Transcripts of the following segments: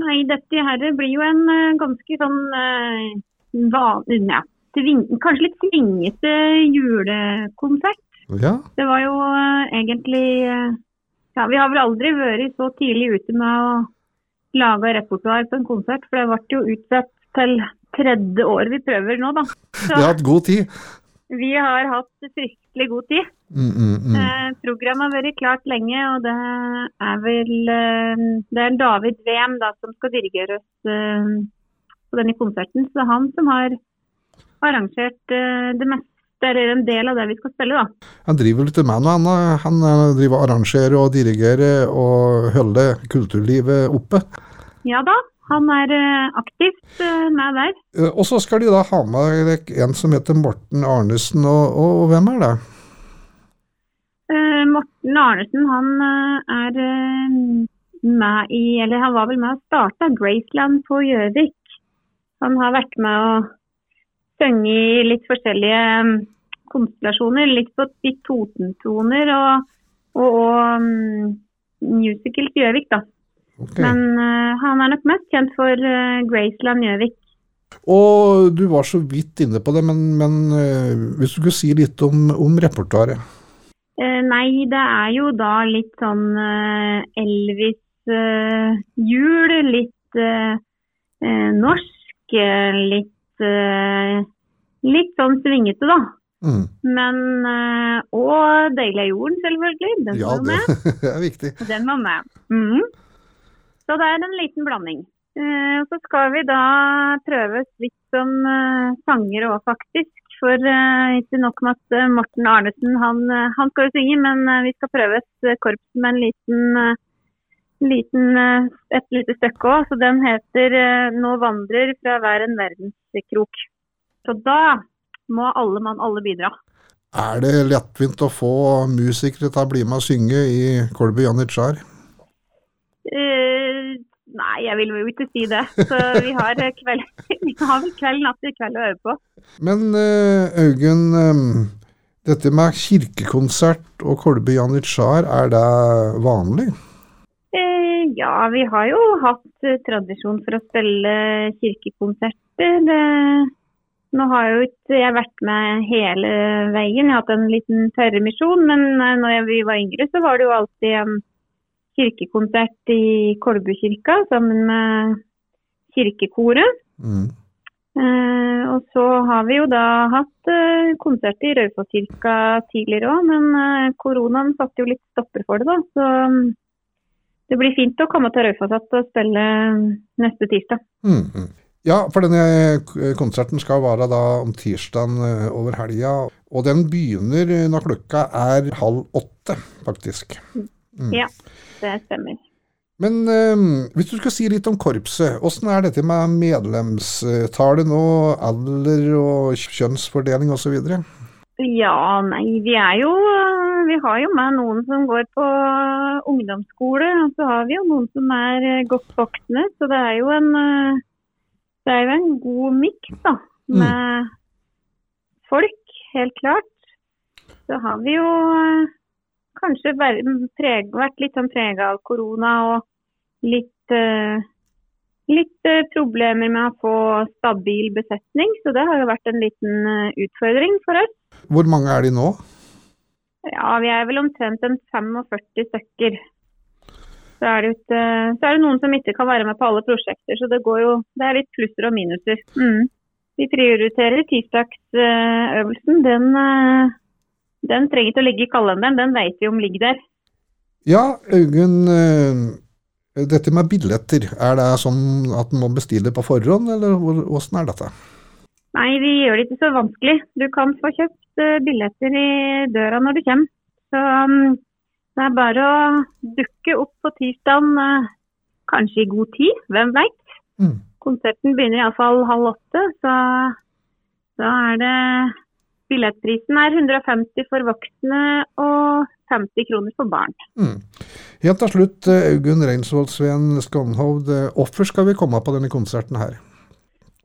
Nei, dette her blir jo en eh, ganske sånn uh, vanlig, ja, sving, kanskje litt svingete julekonsert. Ja. Det var jo uh, egentlig Ja, vi har vel aldri vært så tidlig ute med å lage repertoar på en konsert, for det ble jo utsatt til tredje år vi prøver nå, da. Så Vi har hatt god tid. Vi har hatt fryktelig god tid. Mm, mm, mm. Eh, programmet har vært klart lenge, og det er vel eh, Det er David Wem da, som skal dirigere oss eh, på denne konserten. Så han som har arrangert det meste, eller en del av det vi skal spille, da. Han driver litt med noe. Han eh, driver og arrangerer og dirigerer og holder kulturlivet oppe. Ja da, han er eh, aktivt eh, med der. Eh, Og så skal de da ha med en som heter Morten Arnesen, og, og hvem er det? Morten Arnesen han er med i, eller han var vel med å starte Graceland på Gjøvik. Han har vært med å sunget i litt forskjellige mm, konstellasjoner, litt på i Totentoner og, og, og mm, Musical Gjøvik, da. Ok. Men uh, han er nok mest kjent for uh, Graceland Gjøvik. Og du var så vidt inne på det, men, men uh, hvis du kunne si litt om, om repertoaret? Nei, det er jo da litt sånn Elvis-jul, litt norsk, litt, litt sånn svingete, da. Mm. Men Og Deilig er jorden, selvfølgelig. Den Ja, var med. det er viktig. Den var med. Mhm. Så det er en liten blanding. Eh, så skal vi da prøve litt som eh, sangere òg, faktisk. For eh, ikke nok med at eh, Morten Arnesen han, eh, han skal jo synge, men vi skal prøve et korps med en liten, liten et lite stykke òg. Så den heter 'Nå vandrer fra hver en verdenskrok'. Så da må alle mann alle bidra. Er det lettvint å få musikere til å bli med og synge i Kolby Janitsjar? Eh, nei, jeg vil jo ikke si det. Så vi har, eh, kveld, vi har vel kveld, natt til kveld å øve på. Men eh, dette med kirkekonsert og Kolbe Janitsjar, er det vanlig? Eh, ja, vi har jo hatt tradisjon for å spille kirkekonserter. Det, nå har jo ikke jeg vært med hele veien. Jeg har hatt en liten tørremisjon. men når vi var yngre, så var det jo alltid en kirkekonsert i Kolbukirka sammen med kirkekoret. Mm. Eh, og så har vi jo da hatt eh, konsert i Raufakirka tidligere òg, men eh, koronaen satte jo litt stopper for det, da. Så mm, det blir fint å komme til Raufoss og spille neste tirsdag. Mm, mm. Ja, for denne konserten skal være da om tirsdagen eh, over helga, og den begynner eh, når klokka er halv åtte, faktisk. Mm. Ja, det stemmer. Men eh, hvis du skal si litt om korpset, hvordan er dette med medlemstallet nå, alder og kjønnsfordeling osv.? Ja, nei, vi er jo Vi har jo med noen som går på ungdomsskole, og så har vi jo noen som er eh, godt voksne. Så det er jo en eh, Det er jo en god miks, da. Med folk, helt klart. Så har vi jo eh, kanskje vært, litt sånn prega av korona og litt eh, Litt eh, problemer med å få stabil besetning, så det har jo vært en liten eh, utfordring for oss. Hvor mange er de nå? Ja, vi er vel omtrent en 45 stykker. Så er, det, så er det noen som ikke kan være med på alle prosjekter, så det går jo Det er litt plusser og minuser. Mm. Vi prioriterer tirsdagsøvelsen. Den, den trenger ikke å ligge i kalenderen, den vet vi om ligger der. Ja, Augun, eh, dette med billetter, er det sånn at man må bestille på forhånd, eller åssen er dette? Nei, vi gjør det ikke så vanskelig. Du kan få kjøpt eh, billetter i døra når du kommer. Så mm, det er bare å dukke opp på tirsdagen, eh, kanskje i god tid, hvem veit. Mm. Konserten begynner iallfall halv åtte, så da er det Billettprisen er 150 for voksne og 50 kroner for barn. Mm. Helt til slutt, Augunn Reinsvold Sveen Skånhovd, eh, hvorfor skal vi komme på denne konserten her?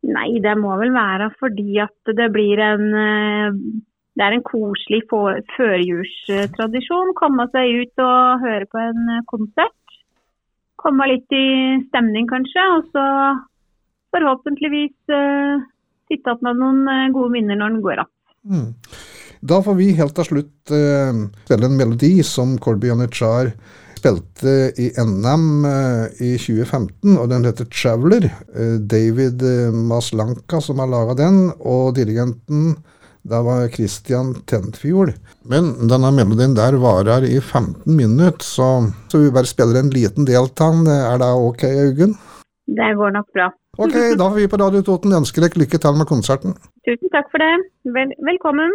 Nei, det må vel være fordi at det blir en eh, Det er en koselig førjulstradisjon. Komme seg ut og høre på en eh, konsert. komme litt i stemning, kanskje. Og så forhåpentligvis uh, sitte igjen med noen gode minner når den går igjen. Mm. Da får vi helt til slutt uh, spille en melodi som Corby Janitsjar spilte i NM i 2015, og den heter 'Traveler'. David Maslanka som har laga den, og dirigenten det var Christian Tentfjord. Men denne melodien der varer i 15 minutter, så, så vi bare spiller en liten del av den. Er det ok, Augunn? Det går nok bra. Ok, da får vi på Radio Toten ønske deg lykke til med konserten. Tusen takk for det. Vel velkommen.